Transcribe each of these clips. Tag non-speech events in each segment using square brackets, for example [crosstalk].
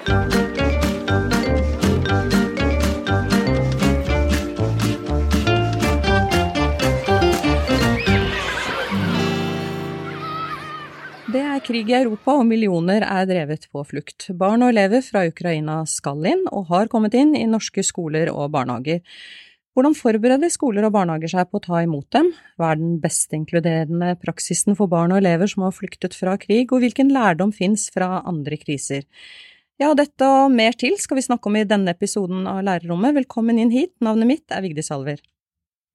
Det er krig i Europa, og millioner er drevet på flukt. Barn og elever fra Ukraina skal inn, og har kommet inn, i norske skoler og barnehager. Hvordan forbereder skoler og barnehager seg på å ta imot dem? Hva er den beste inkluderende praksisen for barn og elever som har flyktet fra krig, og hvilken lærdom fins fra andre kriser? Ja, dette og mer til skal vi snakke om i denne episoden av Lærerrommet. Velkommen inn hit, navnet mitt er Vigdis Alver.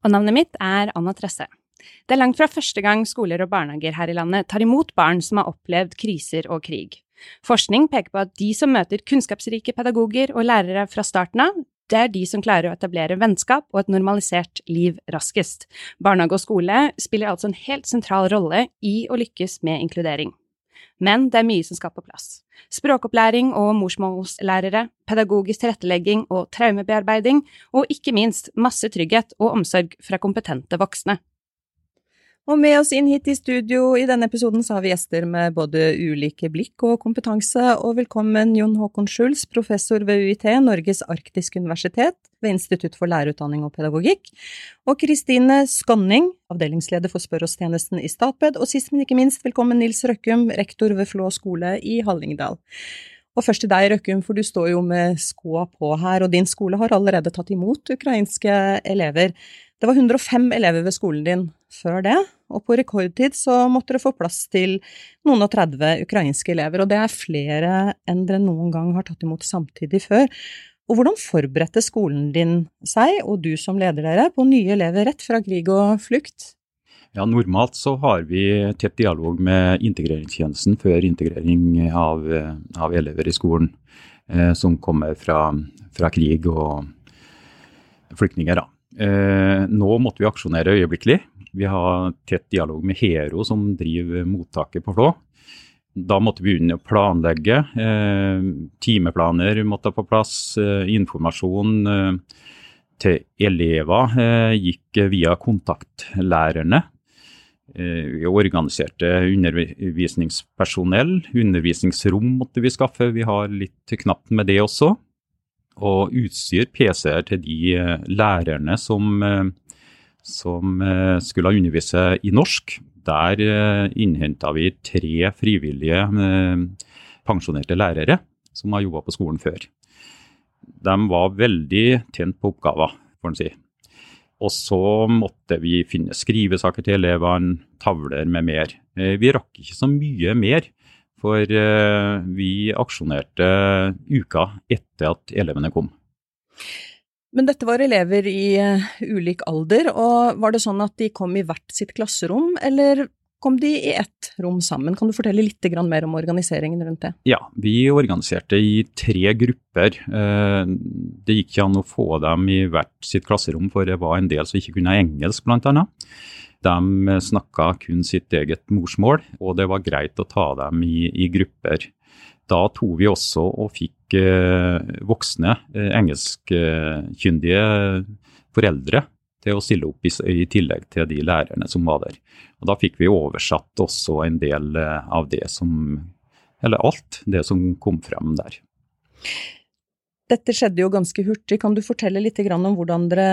Og navnet mitt er Anna Tresse. Det er langt fra første gang skoler og barnehager her i landet tar imot barn som har opplevd kriser og krig. Forskning peker på at de som møter kunnskapsrike pedagoger og lærere fra starten av, det er de som klarer å etablere vennskap og et normalisert liv raskest. Barnehage og skole spiller altså en helt sentral rolle i å lykkes med inkludering. Men det er mye som skal på plass. Språkopplæring og morsmålslærere, pedagogisk tilrettelegging og traumebearbeiding, og ikke minst masse trygghet og omsorg fra kompetente voksne. Og med oss inn hit i studio i denne episoden så har vi gjester med både ulike blikk og kompetanse, og velkommen Jon Håkon Schulz, professor ved UiT, Norges arktiske universitet, ved Institutt for lærerutdanning og pedagogikk, og Kristine Skånning, avdelingsleder for Spørreoss-tjenesten i Statped, og sist, men ikke minst, velkommen Nils Røkkum, rektor ved Flå skole i Hallingdal. Og først til deg, Røkkum, for du står jo med skoa på her, og din skole har allerede tatt imot ukrainske elever. Det var 105 elever ved skolen din før det, og på rekordtid så måtte det få plass til noen og 30 ukrainske elever, og det er flere enn dere noen gang har tatt imot samtidig før. Og hvordan forberedte skolen din seg, og du som leder dere, på nye elever rett fra krig og flukt? Ja, Normalt så har vi tett dialog med integreringstjenesten før integrering av, av elever i skolen eh, som kommer fra, fra, krig og flyktninger. Eh, nå måtte vi aksjonere øyeblikkelig vi har tett dialog med Hero, som driver mottaket på Flå. Da måtte vi begynne å planlegge. Eh, timeplaner måtte på plass. Eh, informasjon eh, til elever eh, gikk via kontaktlærerne. Eh, vi organiserte undervisningspersonell. Undervisningsrom måtte vi skaffe. Vi har litt knapt med det også. Og utstyr, PC-er til de eh, lærerne som som eh, skulle undervise i norsk. Der eh, innhenta vi tre frivillige eh, pensjonerte lærere som har jobba på skolen før. De var veldig tent på oppgaver, får en si. Og så måtte vi finne skrivesaker til elevene, tavler med mer. Vi rakk ikke så mye mer, for vi aksjonerte uka etter at elevene kom. Men dette var elever i uh, ulik alder, og var det sånn at de kom i hvert sitt klasserom, eller kom de i ett rom sammen? Kan du fortelle litt mer om organiseringen rundt det? Ja, vi organiserte i tre grupper. Uh, det gikk ikke an å få dem i hvert sitt klasserom, for det var en del som ikke kunne engelsk, bl.a. De snakka kun sitt eget morsmål, og det var greit å ta dem i, i grupper. Da tok vi også og fikk eh, voksne eh, engelskkyndige foreldre til å stille opp i, i, tillegg til de lærerne som var der. Og Da fikk vi oversatt også en del eh, av det som Eller alt det som kom frem der. Dette skjedde jo ganske hurtig. Kan du fortelle litt om hvordan dere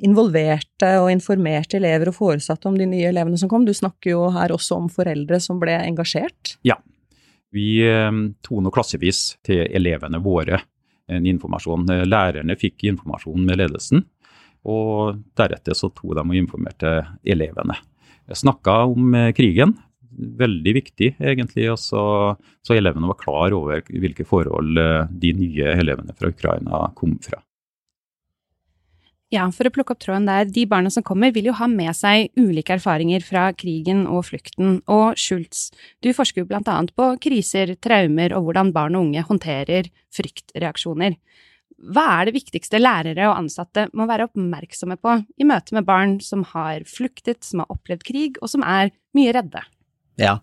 involverte og informerte elever og foresatte om de nye elevene som kom? Du snakker jo her også om foreldre som ble engasjert. Ja, vi toner tok klassevis til elevene våre en informasjon. Lærerne fikk informasjon med ledelsen, og deretter så tok de og informerte elevene. Jeg snakka om eh, krigen, veldig viktig egentlig, så, så elevene var klar over hvilke forhold eh, de nye elevene fra Ukraina kom fra. Ja, for å plukke opp tråden der, de barna som kommer vil jo ha med seg ulike erfaringer fra krigen og flukten, og Schultz, du forsker jo blant annet på kriser, traumer og hvordan barn og unge håndterer fryktreaksjoner. Hva er det viktigste lærere og ansatte må være oppmerksomme på i møte med barn som har fluktet, som har opplevd krig, og som er mye redde? Ja,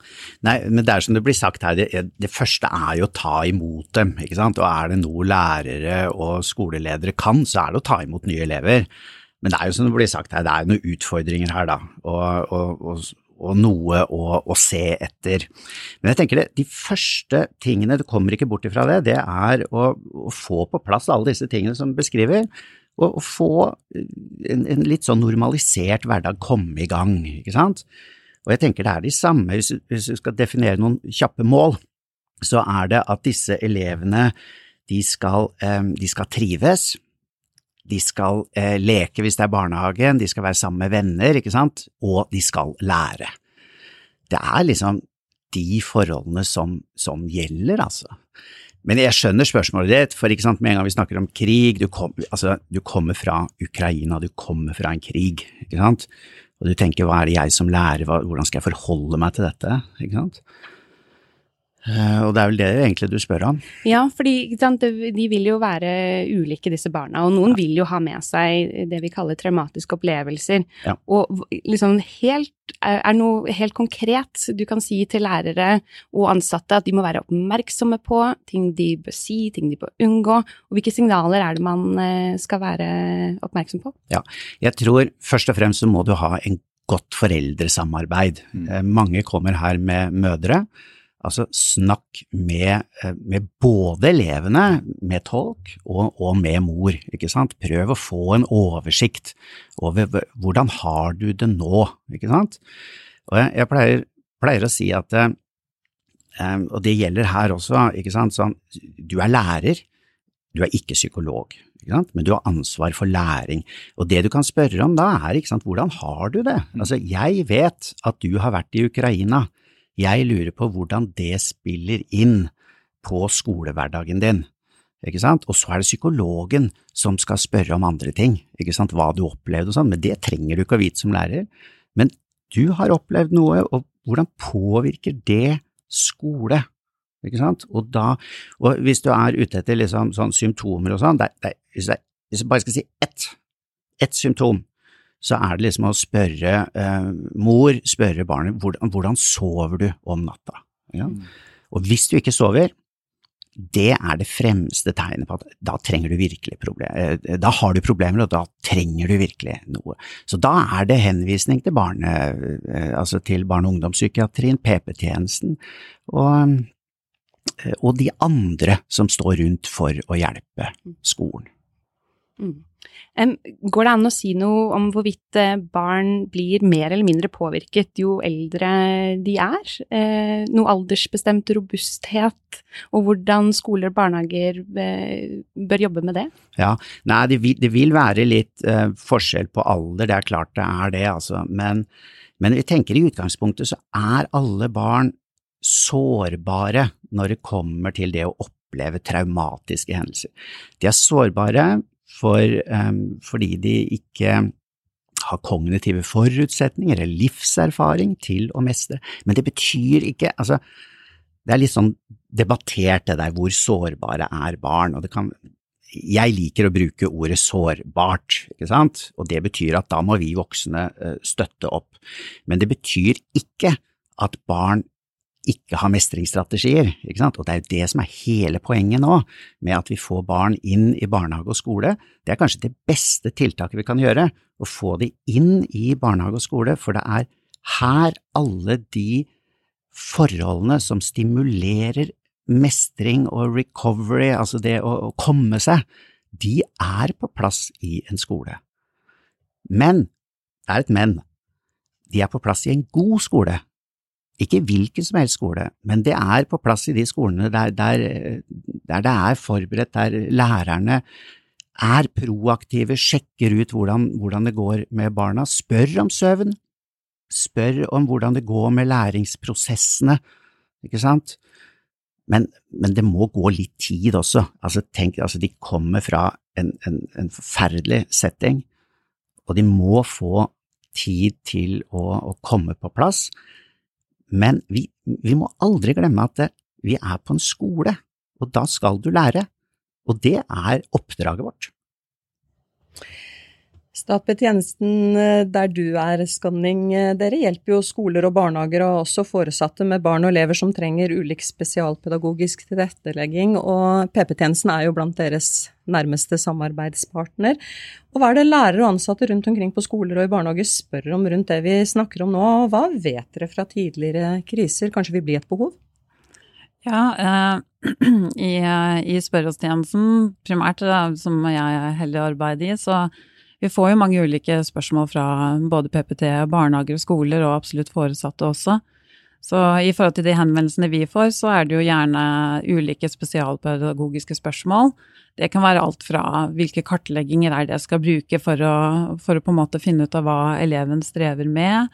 nei, men det er som det blir sagt her, det, det, første er jo å ta imot dem, ikke sant. Og er det noe lærere og skoleledere kan, så er det å ta imot nye elever. Men det er jo som det blir sagt her, det er jo noen utfordringer her, da. Og, og, og, og noe å, å, se etter. Men jeg tenker det, de første tingene, du kommer ikke bort ifra det, det er å, å få på plass alle disse tingene som beskriver, og, få en, en, litt sånn normalisert hverdag komme i gang, ikke sant. Og jeg tenker det er de samme, hvis, du skal definere noen kjappe mål, så er det at disse elevene de skal, eh, de skal trives, de skal eh, leke hvis det er barnehagen, de skal være sammen med venner, ikke sant, og de skal lære. Det er liksom de forholdene som, som gjelder, altså. Men jeg skjønner spørsmålet ditt, for ikke sant, med en gang vi snakker om krig, du, kom, altså, du kommer fra Ukraina, du kommer fra en krig, ikke sant, og du tenker hva er det jeg som lærer, hvordan skal jeg forholde meg til dette, ikke sant. Eh, og det er vel det egentlig du spør om? Ja, for de vil jo være ulike, disse barna. Og noen ja. vil jo ha med seg det vi kaller traumatiske opplevelser. Ja. Og liksom helt, er noe helt konkret du kan si til lærere og ansatte at de må være oppmerksomme på ting de bør si, ting de bør unngå. Og hvilke signaler er det man eh, skal være oppmerksom på? Ja, jeg tror først og fremst så må du ha en godt foreldresamarbeid. Mm. Eh, mange kommer her med mødre Altså, snakk med, eh, med, både elevene, med tolk, og, og, med mor, ikke sant. Prøv å få en oversikt over hvordan har du det nå, ikke sant. Og jeg, jeg pleier, pleier, å si at, um, og det gjelder her også, ikke sant, sånn, du er lærer, du er ikke psykolog. Ikke sant? Men du har ansvar for læring, og det du kan spørre om da er ikke sant, hvordan har du det? Altså, jeg vet at du har vært i Ukraina, jeg lurer på hvordan det spiller inn på skolehverdagen din. Ikke sant? Og så er det psykologen som skal spørre om andre ting, ikke sant, hva du opplevde og sånn, men det trenger du ikke å vite som lærer. Men du har opplevd noe, og hvordan påvirker det skole? Ikke sant? Og da, og hvis du er ute etter liksom sånn symptomer og sånn, hvis jeg bare skal si ett, ett symptom, så er det liksom å spørre eh, mor, spørre barnet hvordan, hvordan sover du om natta? Ja? Mm. Og hvis du ikke sover, det er det fremste tegnet på at da trenger du virkelig problemer. Eh, da har du problemer, og da trenger du virkelig noe. Så da er det henvisning til barne, eh, altså til barne- og ungdomspsykiatrien, PP-tjenesten og, eh, og de andre som står rundt for å hjelpe skolen. Mm. Går det an å si noe om hvorvidt eh, barn blir mer eller mindre påvirket jo eldre de er? Eh, noe aldersbestemt robusthet, og hvordan skoler og barnehager eh, bør jobbe med det? Ja, Nei, det vil, det vil være litt forskjell på alder, det er klart det er det, altså. Men, men vi tenker i utgangspunktet så er alle barn sårbare når det kommer til det å oppleve traumatiske hendelser. De er sårbare for, um, fordi de ikke har kognitive forutsetninger eller livserfaring til å mestre. Men det betyr ikke altså, Det er litt sånn debattert det der hvor sårbare er barn, og det kan jeg liker å bruke ordet sårbart, ikke sant, og det betyr at da må vi voksne eh, støtte opp. Men det betyr ikke at barn ikke har mestringsstrategier, ikke sant? og det er jo det som er hele poenget nå med at vi får barn inn i barnehage og skole. Det er kanskje det beste tiltaket vi kan gjøre, å få de inn i barnehage og skole, for det er her alle de forholdene som stimulerer mestring og recovery, altså det å, å komme seg, de er på plass i en skole. Men, det er et men, de er på plass i en god skole, ikke hvilken som helst skole, men det er på plass i de skolene der, der, der det er forberedt, der lærerne er proaktive, sjekker ut hvordan, hvordan, det går med barna, spør om søvn, spør om hvordan det går med læringsprosessene, ikke sant? Men, men det må gå litt tid også. Altså, tenk, altså, de kommer fra en, en, en forferdelig setting, og de må få tid til å, å komme på plass. Men vi, vi må aldri glemme at vi er på en skole, og da skal du lære. Og det er oppdraget vårt. Statped-tjenesten eh, der du er, Skanning, eh, dere hjelper jo skoler og barnehager og også foresatte med barn og elever som trenger ulik spesialpedagogisk tilrettelegging, og PP-tjenesten er jo blant deres nærmeste samarbeidspartner. Og hva er det lærere og ansatte rundt omkring på skoler og i barnehager spør om rundt det vi snakker om nå, og hva vet dere fra tidligere kriser kanskje vil bli et behov? Ja, eh, [clears throat] i, i spørreoppstjenesten, primært som jeg er heldig å arbeide i, så vi får jo mange ulike spørsmål fra både PPT, barnehager og skoler, og absolutt foresatte også. Så i forhold til de henvendelsene vi får, så er det jo gjerne ulike spesialpedagogiske spørsmål. Det kan være alt fra hvilke kartlegginger er det jeg skal bruke for å, for å på en måte finne ut av hva eleven strever med,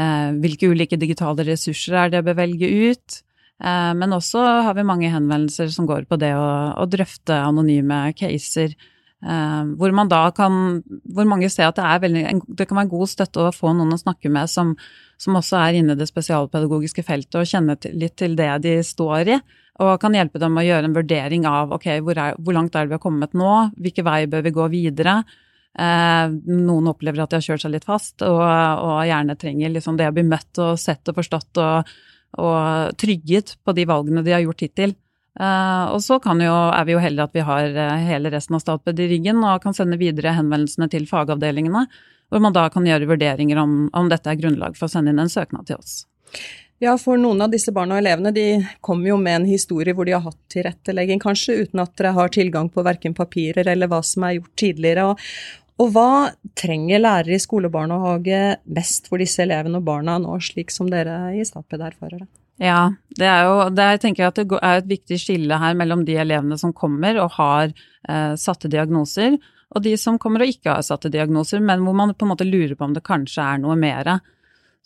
eh, hvilke ulike digitale ressurser er det jeg bør velge ut. Eh, men også har vi mange henvendelser som går på det å, å drøfte anonyme caser hvor man da kan Hvor mange ser at det er veldig Det kan være god støtte å få noen å snakke med som, som også er inne i det spesialpedagogiske feltet og kjenner litt til det de står i. Og kan hjelpe dem å gjøre en vurdering av ok, hvor, er, hvor langt er det vi har kommet nå, hvilke vei bør vi gå videre. Uh, noen opplever at de har kjørt seg litt fast, og, og gjerne trenger liksom det å bli møtt og sett og forstått og, og trygget på de valgene de har gjort hittil. Uh, og så jo, er vi jo heldige at vi har uh, hele resten av Statped i ryggen og kan sende videre henvendelsene til fagavdelingene, hvor man da kan gjøre vurderinger om, om dette er grunnlag for å sende inn en søknad til oss. Ja, for noen av disse barna og elevene de kommer jo med en historie hvor de har hatt tilrettelegging, kanskje, uten at dere har tilgang på verken papirer eller hva som er gjort tidligere. Og, og hva trenger lærere i skole og barnehage mest for disse elevene og barna nå, slik som dere i Statped erfarer det? Ja, det er jo det er, jeg at det er et viktig skille her mellom de elevene som kommer og har eh, satte diagnoser, og de som kommer og ikke har satte diagnoser, men hvor man på en måte lurer på om det kanskje er noe mer.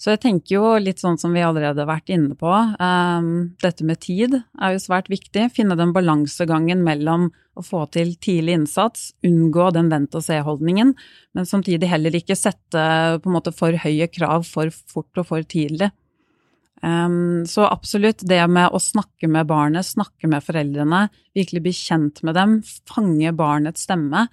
Så jeg tenker jo litt sånn som vi allerede har vært inne på, um, dette med tid er jo svært viktig. Finne den balansegangen mellom å få til tidlig innsats, unngå den vent-og-se-holdningen, men samtidig heller ikke sette på en måte for høye krav for fort og for tidlig. Um, så absolutt det med å snakke med barnet, snakke med foreldrene, virkelig bli kjent med dem, fange barnets stemme.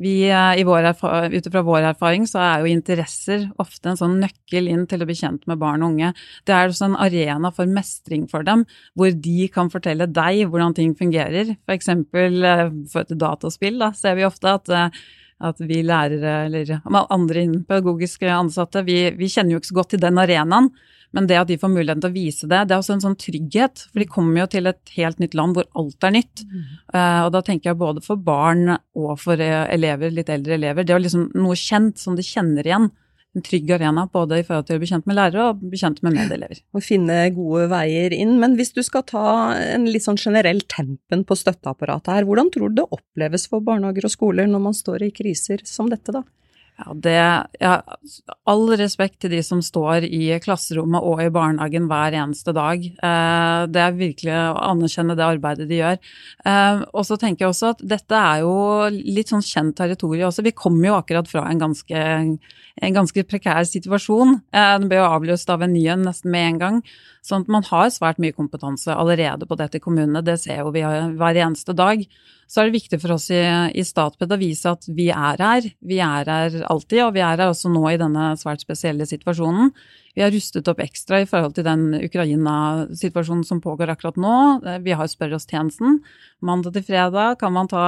Vi, uh, Ut ifra vår erfaring så er jo interesser ofte en sånn nøkkel inn til å bli kjent med barn og unge. Det er også en arena for mestring for dem, hvor de kan fortelle deg hvordan ting fungerer. For eksempel uh, for et dataspill da, ser vi ofte at uh, at vi lærere eller andre pedagogiske ansatte, vi, vi, kjenner jo ikke så godt til den arenaen. Men det at de får muligheten til å vise det, det er også en sånn trygghet. For de kommer jo til et helt nytt land hvor alt er nytt. Mm. Uh, og da tenker jeg både for barn og for eh, elever, litt eldre elever, det er liksom noe kjent som de kjenner igjen. En trygg arena både i forhold til å bli kjent med lærere og bli kjent med medelever. Å finne gode veier inn. Men hvis du skal ta en litt sånn generell tempen på støtteapparatet her, hvordan tror du det oppleves for barnehager og skoler når man står i kriser som dette, da? Ja, det, ja, all respekt til de som står i klasserommet og i barnehagen hver eneste dag. Eh, det er virkelig å anerkjenne det arbeidet de gjør. Eh, og så tenker jeg også at dette er jo litt sånn kjent territorium også. Vi kommer jo akkurat fra en ganske, en ganske prekær situasjon. Eh, den ble jo avløst av en ny en nesten med en gang. Sånn at man har svært mye kompetanse allerede på dette i kommunene. Det ser jo vi hver eneste dag så er det viktig for oss i, i Statped å vise at vi er her. Vi er her alltid, og vi er her også nå i denne svært spesielle situasjonen. Vi har rustet opp ekstra i forhold til den Ukraina-situasjonen som pågår akkurat nå. Vi har Spør oss-tjenesten. Mandag til fredag kan man ta,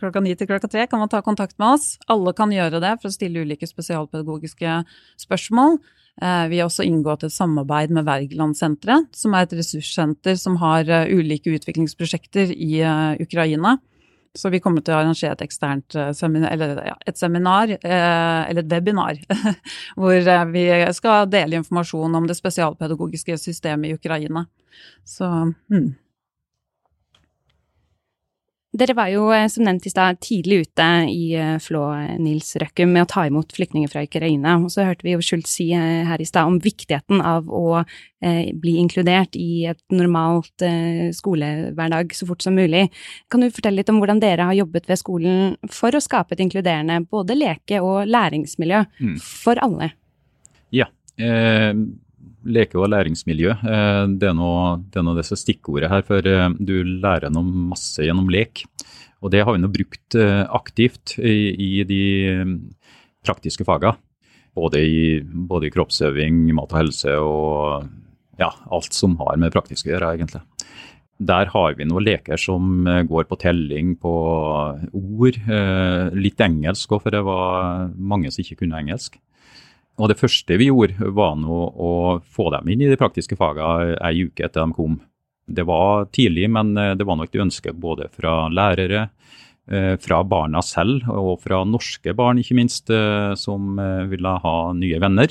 klokka ni til klokka tre kan man ta kontakt med oss. Alle kan gjøre det for å stille ulike spesialpedagogiske spørsmål. Eh, vi har også inngått et samarbeid med Wergelandsenteret, som er et ressurssenter som har eh, ulike utviklingsprosjekter i eh, Ukraina. Så vi kommer til å arrangere et eksternt seminar, eller et seminar, eller et webinar, [laughs] hvor vi skal dele informasjon om det spesialpedagogiske systemet i Ukraina. Så hmm. Dere var jo, eh, som nevnt i stad, tidlig ute i eh, Flå, eh, Nils Røkkum, med å ta imot flyktninger fra Ukraina. Og så hørte vi jo Schultz si her i stad om viktigheten av å eh, bli inkludert i et normalt eh, skolehverdag så fort som mulig. Kan du fortelle litt om hvordan dere har jobbet ved skolen for å skape et inkluderende både leke- og læringsmiljø mm. for alle? Ja. Eh leke- og læringsmiljø. Eh, det er noe, det er noe disse stikkordet her, for eh, du lærer noe masse gjennom lek. Og det har vi nå brukt eh, aktivt i, i de praktiske fagene. Både i, både i kroppsøving, mat og helse og ja, alt som har med praktisk å gjøre, egentlig. Der har vi noen leker som går på telling, på ord. Litt engelsk òg, for det var mange som ikke kunne engelsk. Og det første vi gjorde, var nå å få dem inn i de praktiske fagene ei uke etter de kom. Det var tidlig, men eh, det var nok et ønske både fra lærere, fra barna selv og fra norske barn, ikke minst, som ville ha nye venner.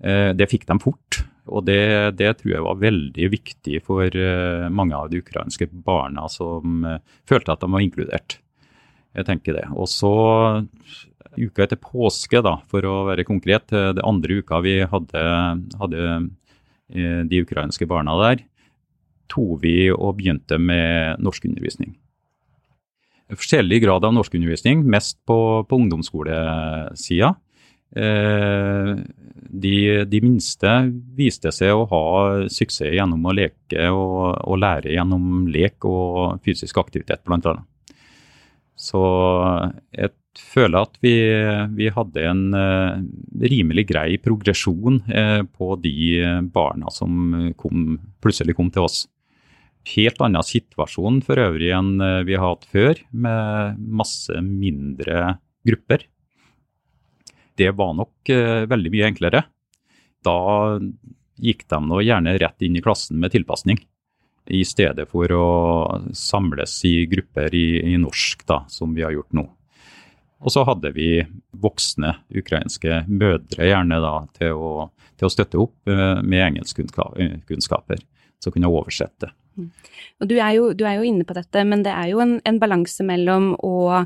Det fikk de fort. Og det, det, tror jeg var veldig viktig for mange av de ukrainske barna som følte at de var inkludert. Jeg tenker det. Og så uka etter påske, da, for å være konkret, eh, det andre uka vi hadde, hadde uh, de ukrainske barna der, tok vi og begynte med norskundervisning. Forskjellig grad av norskundervisning, mest på, på ungdomsskolesida. Eh, de, de, minste viste seg å ha suksess gjennom å leke og, og lære gjennom lek og fysisk aktivitet, bl.a. Så jeg føler at vi, vi hadde en uh, rimelig grei progresjon uh, på de barna som kom, plutselig kom til oss. Helt annen situasjon for øvrig enn vi har hatt før, med masse mindre grupper det var nok uh, veldig mye enklere. Da gikk de nå gjerne rett inn i klassen med tilpasning, i stedet for å samles i grupper i, i norsk, da, som vi har gjort nå. Og så hadde vi voksne ukrainske mødre gjerne da, til, å, til å støtte opp uh, med engelskkunnskaper, som kunne oversette. Og du er, jo, du er, jo, inne på dette, men det er jo en, en balanse mellom å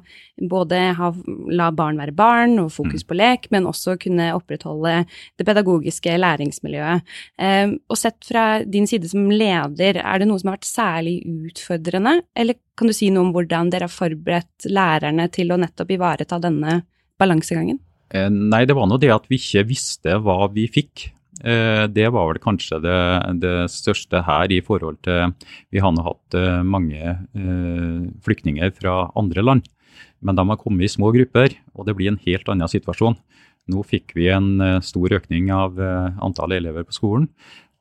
både ha, la barn være barn og fokus mm. på lek, men også kunne opprettholde det pedagogiske læringsmiljøet. Eh, og sett fra din side som leder, er det noe som har vært særlig utfordrende, eller kan du si noe om hvordan dere har forberedt lærerne til å nettopp ivareta denne balansegangen? Eh, nei, det var nå det at vi ikke visste hva vi fikk. Eh, det var vel kanskje det, det, største her i forhold til Vi har nå hatt eh, mange eh, flyktninger fra andre land, men de har kommet i små grupper, og det blir en helt annen situasjon. Nå fikk vi en stor økning av antall elever på skolen.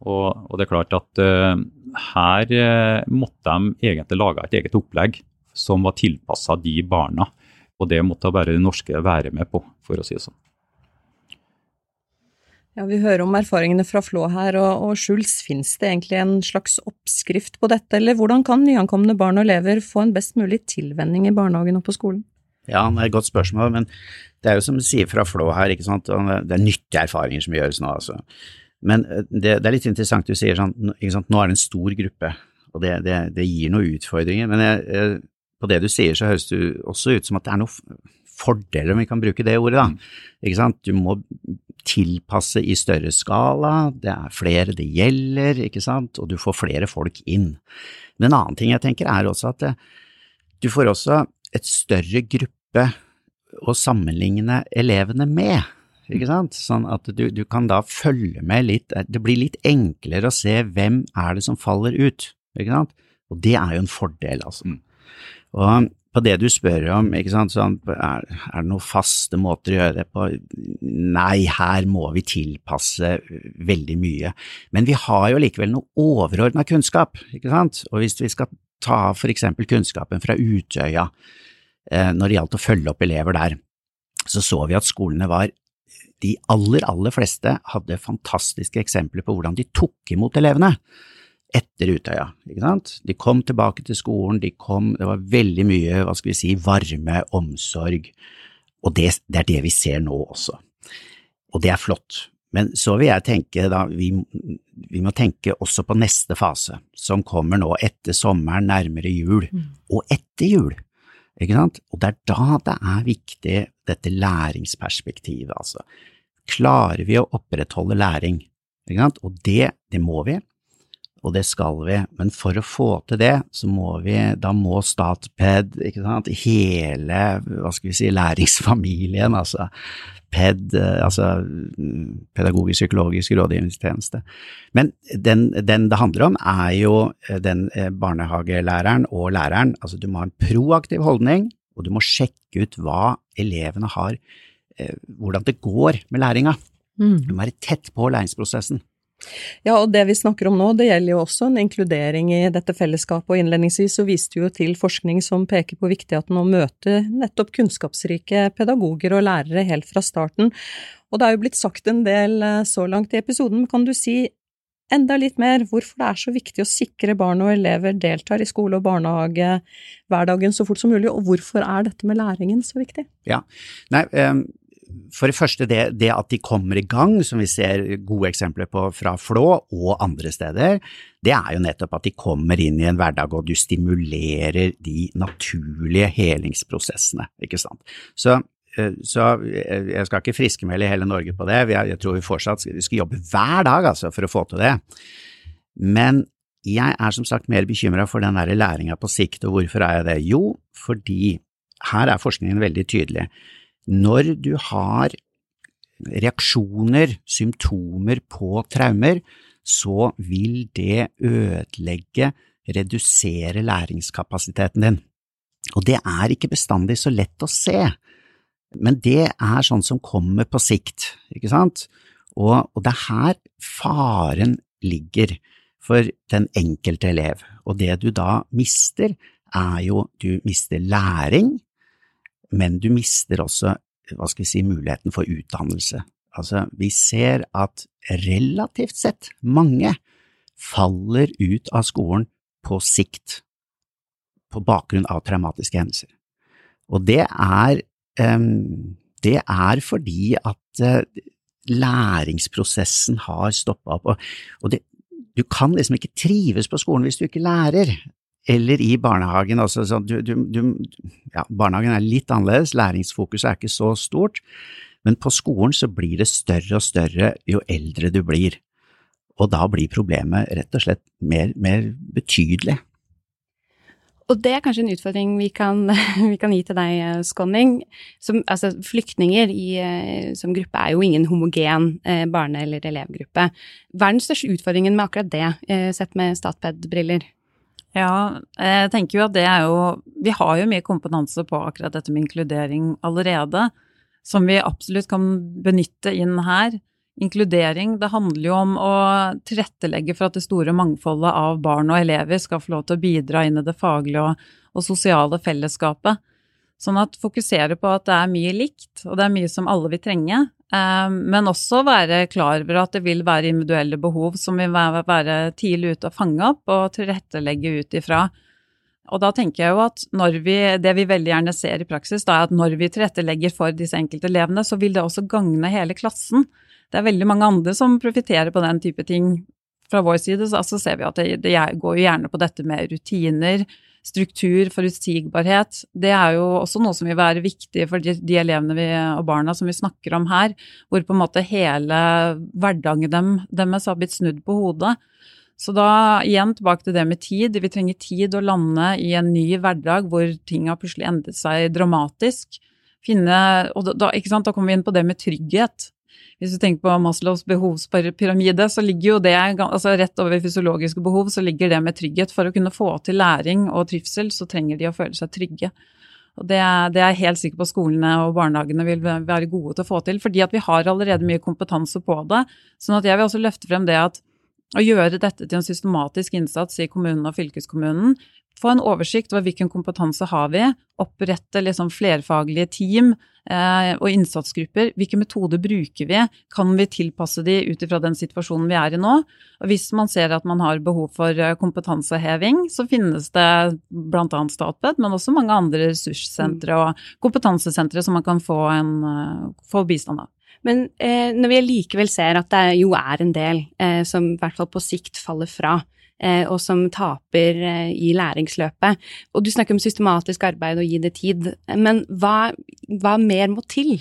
Og, og det er klart at her måtte de egentlig lage et eget opplegg som var tilpassa de barna. Og det måtte bare de norske være med på, for å si det sånn. Ja, Vi hører om erfaringene fra Flå her, og, og Schulz, finnes det egentlig en slags oppskrift på dette, eller hvordan kan nyankomne barn og elever få en best mulig tilvenning i barnehagen og på skolen? Ja, det er et godt spørsmål, men det er jo som du sier fra Flå her, ikke sant, det er nyttige erfaringer som gjøres nå, altså. Men eh, det, det er litt interessant du sier sånn, ikke sant, nå er det en stor gruppe, og det, det, det gir noen utfordringer, men jeg, jeg, på det du sier så høres det også ut som at det er noen fordeler, om vi kan bruke det ordet, da. Ikke sant? Du må tilpasse i større skala, det er flere det gjelder, ikke sant, og du får flere folk inn. Men en annen ting jeg tenker er også at eh, du får også et større gruppe å sammenligne elevene med. Ikke sant? Sånn at du, du, kan da følge med litt, eh, det blir litt enklere å se hvem er det som faller ut, ikke sant? Og det er jo en fordel, altså. Mm. Og på det du spør om, ikke sant, sånn, er, er, det noen faste måter å gjøre det på? Nei, her må vi tilpasse veldig mye. Men vi har jo likevel noe overordna kunnskap, ikke sant, og hvis vi skal ta for eksempel kunnskapen fra Utøya eh, når det gjaldt å følge opp elever der, så så vi at skolene var de aller, aller fleste hadde fantastiske eksempler på hvordan de tok imot elevene etter Utøya. ikke sant? De kom tilbake til skolen, de kom, det var veldig mye hva skal vi si, varme, omsorg, og det, det er det vi ser nå også. Og det er flott. Men så vil jeg tenke da, vi, vi, må tenke også på neste fase, som kommer nå etter sommeren, nærmere jul, mm. og etter jul. Ikke sant? Og det er da det er viktig, dette læringsperspektivet, altså. Klarer vi å opprettholde læring? Ikke sant? Og det, det må vi, og det skal vi, men for å få til det, så må vi, da må Statped, ikke sant, hele, hva skal vi si, læringsfamilien, altså PED, altså pedagogisk psykologisk rådgivningstjeneste. Men den, den, det handler om, er jo den eh, barnehagelæreren og læreren. Altså du må ha en proaktiv holdning, og du må sjekke ut hva elevene har eh, hvordan det går med læringa. Mm. Du må være tett på læringsprosessen. Ja, og det vi snakker om nå, det gjelder jo også en inkludering i dette fellesskapet, og innledningsvis så viste vi jo til forskning som peker på viktigheten å møte nettopp kunnskapsrike pedagoger og lærere helt fra starten. Og det er jo blitt sagt en del eh, så langt i episoden, men kan du si enda litt mer hvorfor det er så viktig å sikre barn og elever deltar i skole og barnehage hverdagen så fort som mulig, og hvorfor er dette med læringen så viktig? Ja, nei, eh, for det første det, det, at de kommer i gang, som vi ser gode eksempler på fra Flå og andre steder, det er jo nettopp at de kommer inn i en hverdag og du stimulerer de naturlige helingsprosessene, ikke sant. Så, eh, så jeg skal ikke friskmelde hele Norge på det, jeg tror vi fortsatt skal, vi skal jobbe hver dag altså, for å få til det. Men jeg er som sagt mer bekymra for den læringa på sikt, og hvorfor er jeg det? Jo, fordi her er forskningen veldig tydelig når du har reaksjoner, symptomer på traumer, så vil det ødelegge, redusere læringskapasiteten din. Og det er ikke bestandig så lett å se, men det er sånn som kommer på sikt, ikke sant? Og, og det er her faren ligger for den enkelte elev, og det du da mister, er jo du mister læring, men du mister også, hva skal vi si, muligheten for utdannelse. Altså, vi ser at relativt sett mange faller ut av skolen på sikt, på bakgrunn av traumatiske hendelser. Og det er, um, det er fordi at uh, læringsprosessen har stoppa opp, og det, du kan liksom ikke trives på skolen hvis du ikke lærer eller i barnehagen. Altså, så du, du, du, ja, barnehagen er litt annerledes, læringsfokuset er ikke så stort, men på skolen så blir det større og større jo eldre du blir, og da blir problemet rett og slett mer, mer betydelig. Og det er kanskje en utfordring vi kan, [laughs] vi kan gi til deg, Skåning. Som, altså, flyktninger i, eh, som gruppe er jo ingen homogen eh, barne- eller elevgruppe. Hva er den største utfordringen med akkurat det, eh, sett med Statped-briller? Ja, jeg tenker jo at det er jo Vi har jo mye kompetanse på akkurat dette med inkludering allerede, som vi absolutt kan benytte inn her. Inkludering, det handler jo om å tilrettelegge for at det store mangfoldet av barn og elever skal få lov til å bidra inn i det faglige og, og sosiale fellesskapet. Sånn at fokusere på at det er mye likt, og det er mye som alle vil trenge. Eh, men også være klar over at det vil være individuelle behov som vil være tidlig ute og fange opp og tilrettelegge ut ifra. Og da tenker jeg jo at vi, det vi veldig gjerne ser i praksis, da er at når vi tilrettelegger for disse enkelte elevene, så vil det også gagne hele klassen. Det er veldig mange andre som profitterer på den type ting. Fra vår side så ser vi at det, det går jo gjerne på dette med rutiner, struktur, forutsigbarhet. Det er jo også noe som vil være viktig for de, de elevene vi, og barna som vi snakker om her, hvor på en måte hele hverdagen dem, deres har blitt snudd på hodet. Så da igjen tilbake til det med tid. Vi trenger tid å lande i en ny hverdag hvor ting har plutselig endret seg dramatisk. Finne, og da, da kommer vi inn på det med trygghet. Hvis du tenker på Maslows behovspyramide, så ligger jo det altså rett over fysiologiske behov, så ligger det med trygghet. For å kunne få til læring og trivsel, så trenger de å føle seg trygge. Og det, det er jeg helt sikker på skolene og barnehagene vil være gode til å få til, fordi at vi har allerede mye kompetanse på det. sånn at jeg vil også løfte frem det at å gjøre dette til en systematisk innsats i kommunen og fylkeskommunen, få en oversikt over hvilken kompetanse har vi, opprette liksom flerfaglige team og innsatsgrupper. Hvilke metoder bruker vi? Kan vi tilpasse de ut ifra den situasjonen vi er i nå? Og hvis man ser at man har behov for eh, kompetanseheving, så finnes det bl.a. Statped, men også mange andre ressurssentre og kompetansesentre som man kan få, en, uh, få bistand av. Men eh, når vi likevel ser at det jo er en del eh, som i hvert fall på sikt faller fra, eh, og som taper eh, i læringsløpet, og du snakker om systematisk arbeid og gi det tid, men hva, hva mer må til?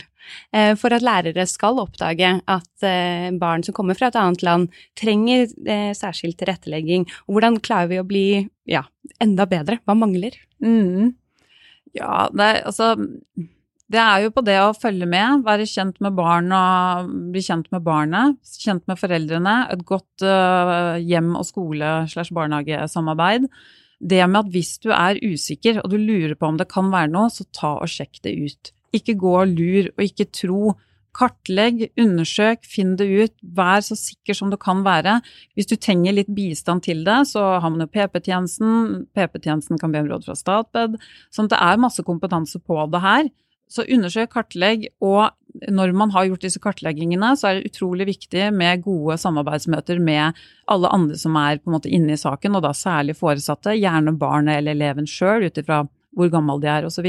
Eh, for at lærere skal oppdage at eh, barn som kommer fra et annet land, trenger særskilt tilrettelegging. Hvordan klarer vi å bli ja, enda bedre? Hva mangler? Mm. Ja, det altså det er jo på det å følge med, være kjent med barn og bli kjent med barnet, kjent med foreldrene, et godt uh, hjem- og skole- slash barnehagesamarbeid. Det med at hvis du er usikker og du lurer på om det kan være noe, så ta og sjekk det ut. Ikke gå og lur, og ikke tro. Kartlegg, undersøk, finn det ut, vær så sikker som du kan være. Hvis du trenger litt bistand til det, så har man jo PP-tjenesten, PP-tjenesten kan be om råd fra Statped, sånn at det er masse kompetanse på det her. Så undersøk, kartlegg, og når man har gjort disse kartleggingene, så er det utrolig viktig med gode samarbeidsmøter med alle andre som er på en måte inne i saken, og da særlig foresatte, gjerne barnet eller eleven sjøl, ut ifra hvor gammel de er osv.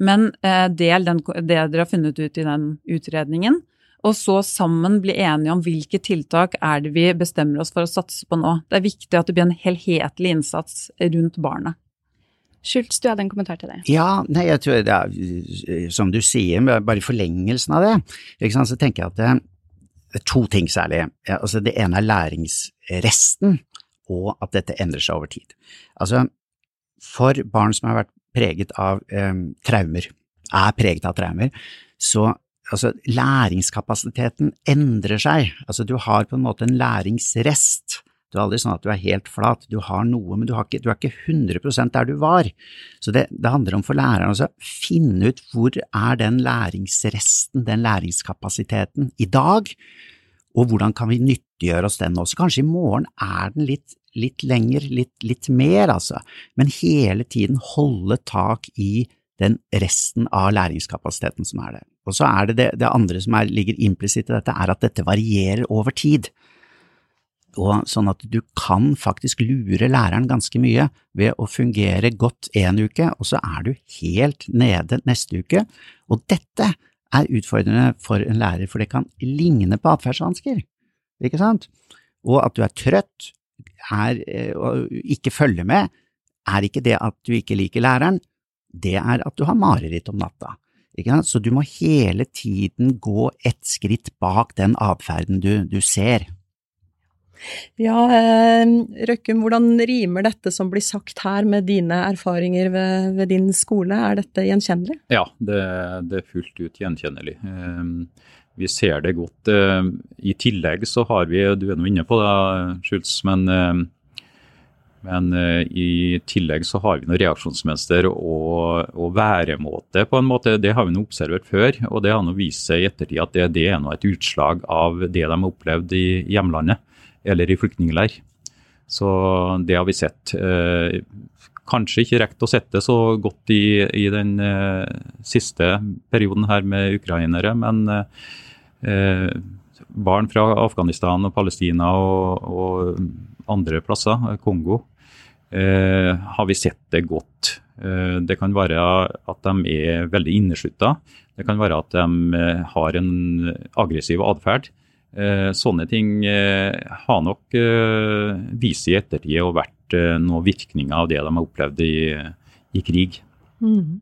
Men eh, del den, det dere har funnet ut i den utredningen, og så sammen bli enige om hvilke tiltak er det vi bestemmer oss for å satse på nå. Det er viktig at det blir en helhetlig innsats rundt barnet. Schultz, du hadde en kommentar til det. Ja, nei, jeg tror det er som du sier, bare i forlengelsen av det, så tenker jeg at det, det er to ting særlig. Altså det ene er læringsresten, og at dette endrer seg over tid. Altså, for barn som har vært preget av eh, traumer, er preget av traumer, så altså, læringskapasiteten endrer seg. Altså, du har på en måte en læringsrest du er aldri sånn at du er helt flat, du har noe, men du, ikke, du er ikke 100% der du var. Så det, det handler om for læreren å finne ut hvor er den læringsresten, den læringskapasiteten, i dag, og hvordan kan vi nyttiggjøre oss den også. Kanskje i morgen er den litt, litt lenger, litt, litt mer, altså, men hele tiden holde tak i den resten av læringskapasiteten som er der. Og så er det det, det andre som er, ligger implisitt i dette, er at dette varierer over tid og sånn at du kan faktisk lure læreren ganske mye ved å fungere godt en uke, og så er du helt nede neste uke. Og dette er utfordrende for en lærer, for det kan ligne på atferdsvansker, ikke sant? Og at du er trøtt er, eh, og ikke følger med, er ikke det at du ikke liker læreren, det er at du har mareritt om natta. Så du må hele tiden gå ett skritt bak den atferden du, du ser. Ja, eh, Røkkum, hvordan rimer dette som blir sagt her med dine erfaringer ved, ved din skole, er dette gjenkjennelig? Ja, det, det er fullt ut gjenkjennelig. Eh, vi ser det godt. Eh, I tillegg så har vi, du er nå inne på det, Schultz, men, men i tillegg så har vi noe reaksjonsmønster og, og, væremåte, på en måte. Det har vi nå observert før, og det har nå vist seg i ettertid at det, det er nå et utslag av det de har opplevd i hjemlandet eller i flyktningleir. Så det har vi sett. Eh, kanskje ikke rekt å sette så godt i, i den eh, siste perioden her med ukrainere, men eh, barn fra Afghanistan og Palestina og, og andre plasser, Kongo, har vi sett det godt. Det kan være at de er veldig inneslutta. Det kan være at de har en aggressiv atferd. Eh, sånne ting eh, har nok eh, vist i ettertid og vært noen virkninger av det de har opplevd i, i krig. Mm.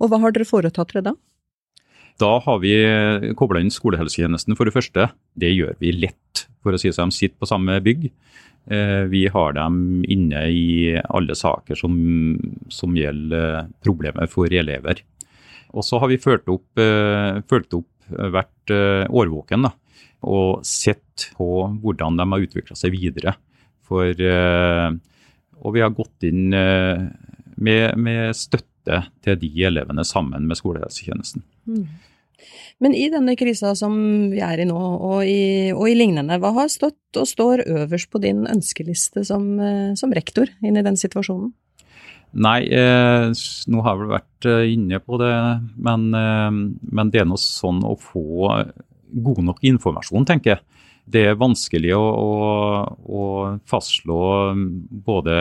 Og hva har dere foretatt dere da? Da har vi kobla inn skolehelsetjenesten, for det første. Det gjør vi lett, for å si det sånn. De sitter på samme bygg. Vi har dem inne i alle saker som, som gjelder problemer for elever. Og så har vi fulgt opp, ført opp vært årvåken. da og sett på hvordan de har utvikla seg videre. For, eh, og vi har gått inn eh, med, med, støtte til de elevene sammen med skolehelsetjenesten. Mm. Men i denne krisa som vi er i nå, og i, og i, lignende, hva har stått og står øverst på din ønskeliste som, eh, som rektor inn i den situasjonen? Nei, eh, nå har jeg vel vært inne på det, men, eh, men det er noe sånn å få god nok informasjon, tenker jeg. Det er vanskelig å, å, å fastslå både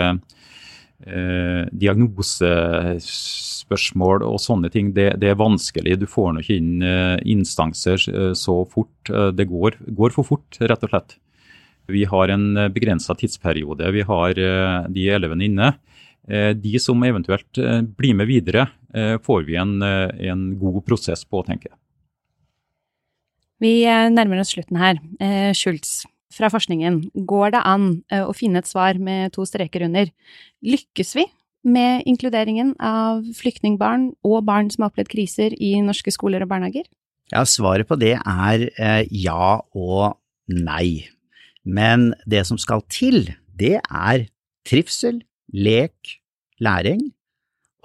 eh, diagnosespørsmål og sånne ting. Det, det, er vanskelig. Du får nå ikke inn eh, instanser eh, så fort. Eh, det går, går, for fort, rett og slett. Vi har en begrensa tidsperiode. Vi har eh, de elevene inne. Eh, de som eventuelt blir med videre, får vi en, en god prosess på, tenker jeg. Vi eh, nærmer oss slutten her. Eh, Schultz, fra forskningen, går det an eh, å finne et svar med to streker under? Lykkes vi med inkluderingen av flyktningbarn og barn som har opplevd kriser i norske skoler og barnehager? Ja, svaret på det er ja og nei. Men det som skal til, det er trivsel, lek, læring,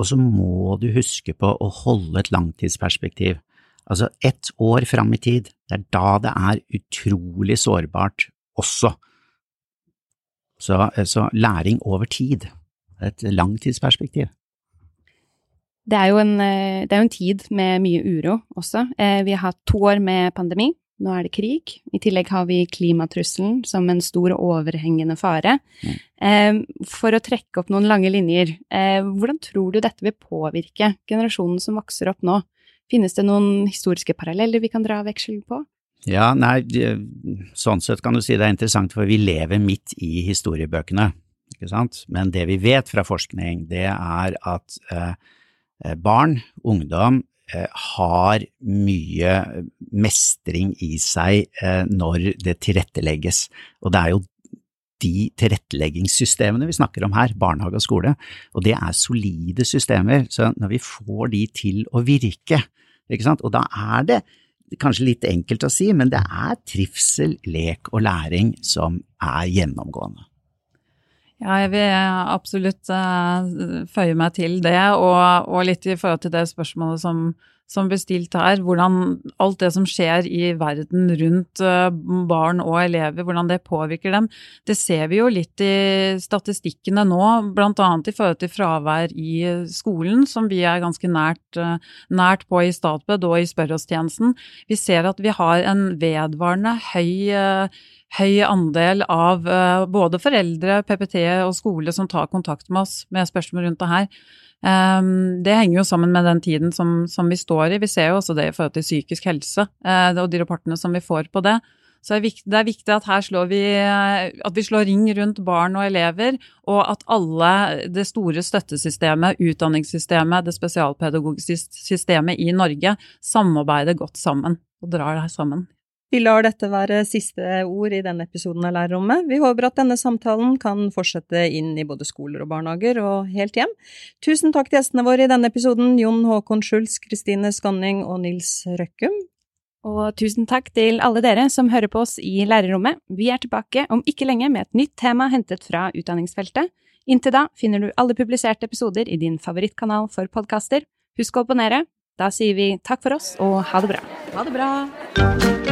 og så må du huske på å holde et langtidsperspektiv. Altså ett år fram i tid, det er da det er utrolig sårbart også. Så, så læring over tid, et langtidsperspektiv. Det er, en, eh, det er jo en, tid med mye uro også. Eh, vi har hatt to år med pandemi, nå er det krig. I tillegg har vi klimatrusselen som en stor overhengende fare. Mm. Eh, for å trekke opp noen lange linjer, hvordan tror du dette vil påvirke generasjonen som vokser opp nå? Finnes det noen historiske paralleller vi kan dra veksel på? Ja, nei, sånn sett kan du si det er interessant, for vi lever midt i historiebøkene, ikke sant. Men det vi vet fra forskning, det er at eh, barn, ungdom, eh, har mye mestring i seg eh, når det tilrettelegges, og det er jo de tilretteleggingssystemene vi snakker om her, barnehage og skole, og det er solide systemer, så når vi får de til å virke, ikke sant, og da er det kanskje litt enkelt å si, men det er trivsel, lek og læring som er gjennomgående. Ja, jeg vil absolutt uh, føye meg til det, og, og, litt i forhold til det spørsmålet som, som ble stilt her, hvordan alt det som skjer i verden rundt uh, barn og elever, hvordan det påvirker dem. Det ser vi jo litt i statistikkene nå, bl.a. i forhold til fravær i skolen, som vi er ganske nært, uh, nært på i Statped og i spørreoss-tjenesten. Vi ser at vi har en vedvarende høy høy andel av uh, både foreldre, PPT og skole som tar kontakt med oss med spørsmål rundt det her. Um, det henger jo sammen med den tiden som, som, vi står i. Vi ser jo også det i forhold til psykisk helse uh, og de rapportene som vi får på det. Så det er, viktig, at vi, at vi slår ring rundt barn og elever, og at alle det store støttesystemet, utdanningssystemet, det spesialpedagogiske systemet i Norge samarbeider godt sammen og drar det sammen. Vi lar dette være siste ord i denne episoden av Lærerrommet. Vi håper at denne samtalen kan fortsette inn i både skoler og barnehager og helt hjem. Tusen takk til gjestene våre i denne episoden, Jon Håkon Schulz, Kristine Skanning og Nils Røkkum. Og tusen takk til alle dere som hører på oss i Lærerrommet. Vi er tilbake om ikke lenge med et nytt tema hentet fra utdanningsfeltet. Inntil da finner du alle publiserte episoder i din favorittkanal for podkaster. Husk å abonnere. Da sier vi takk for oss og ha det bra. Ha det bra!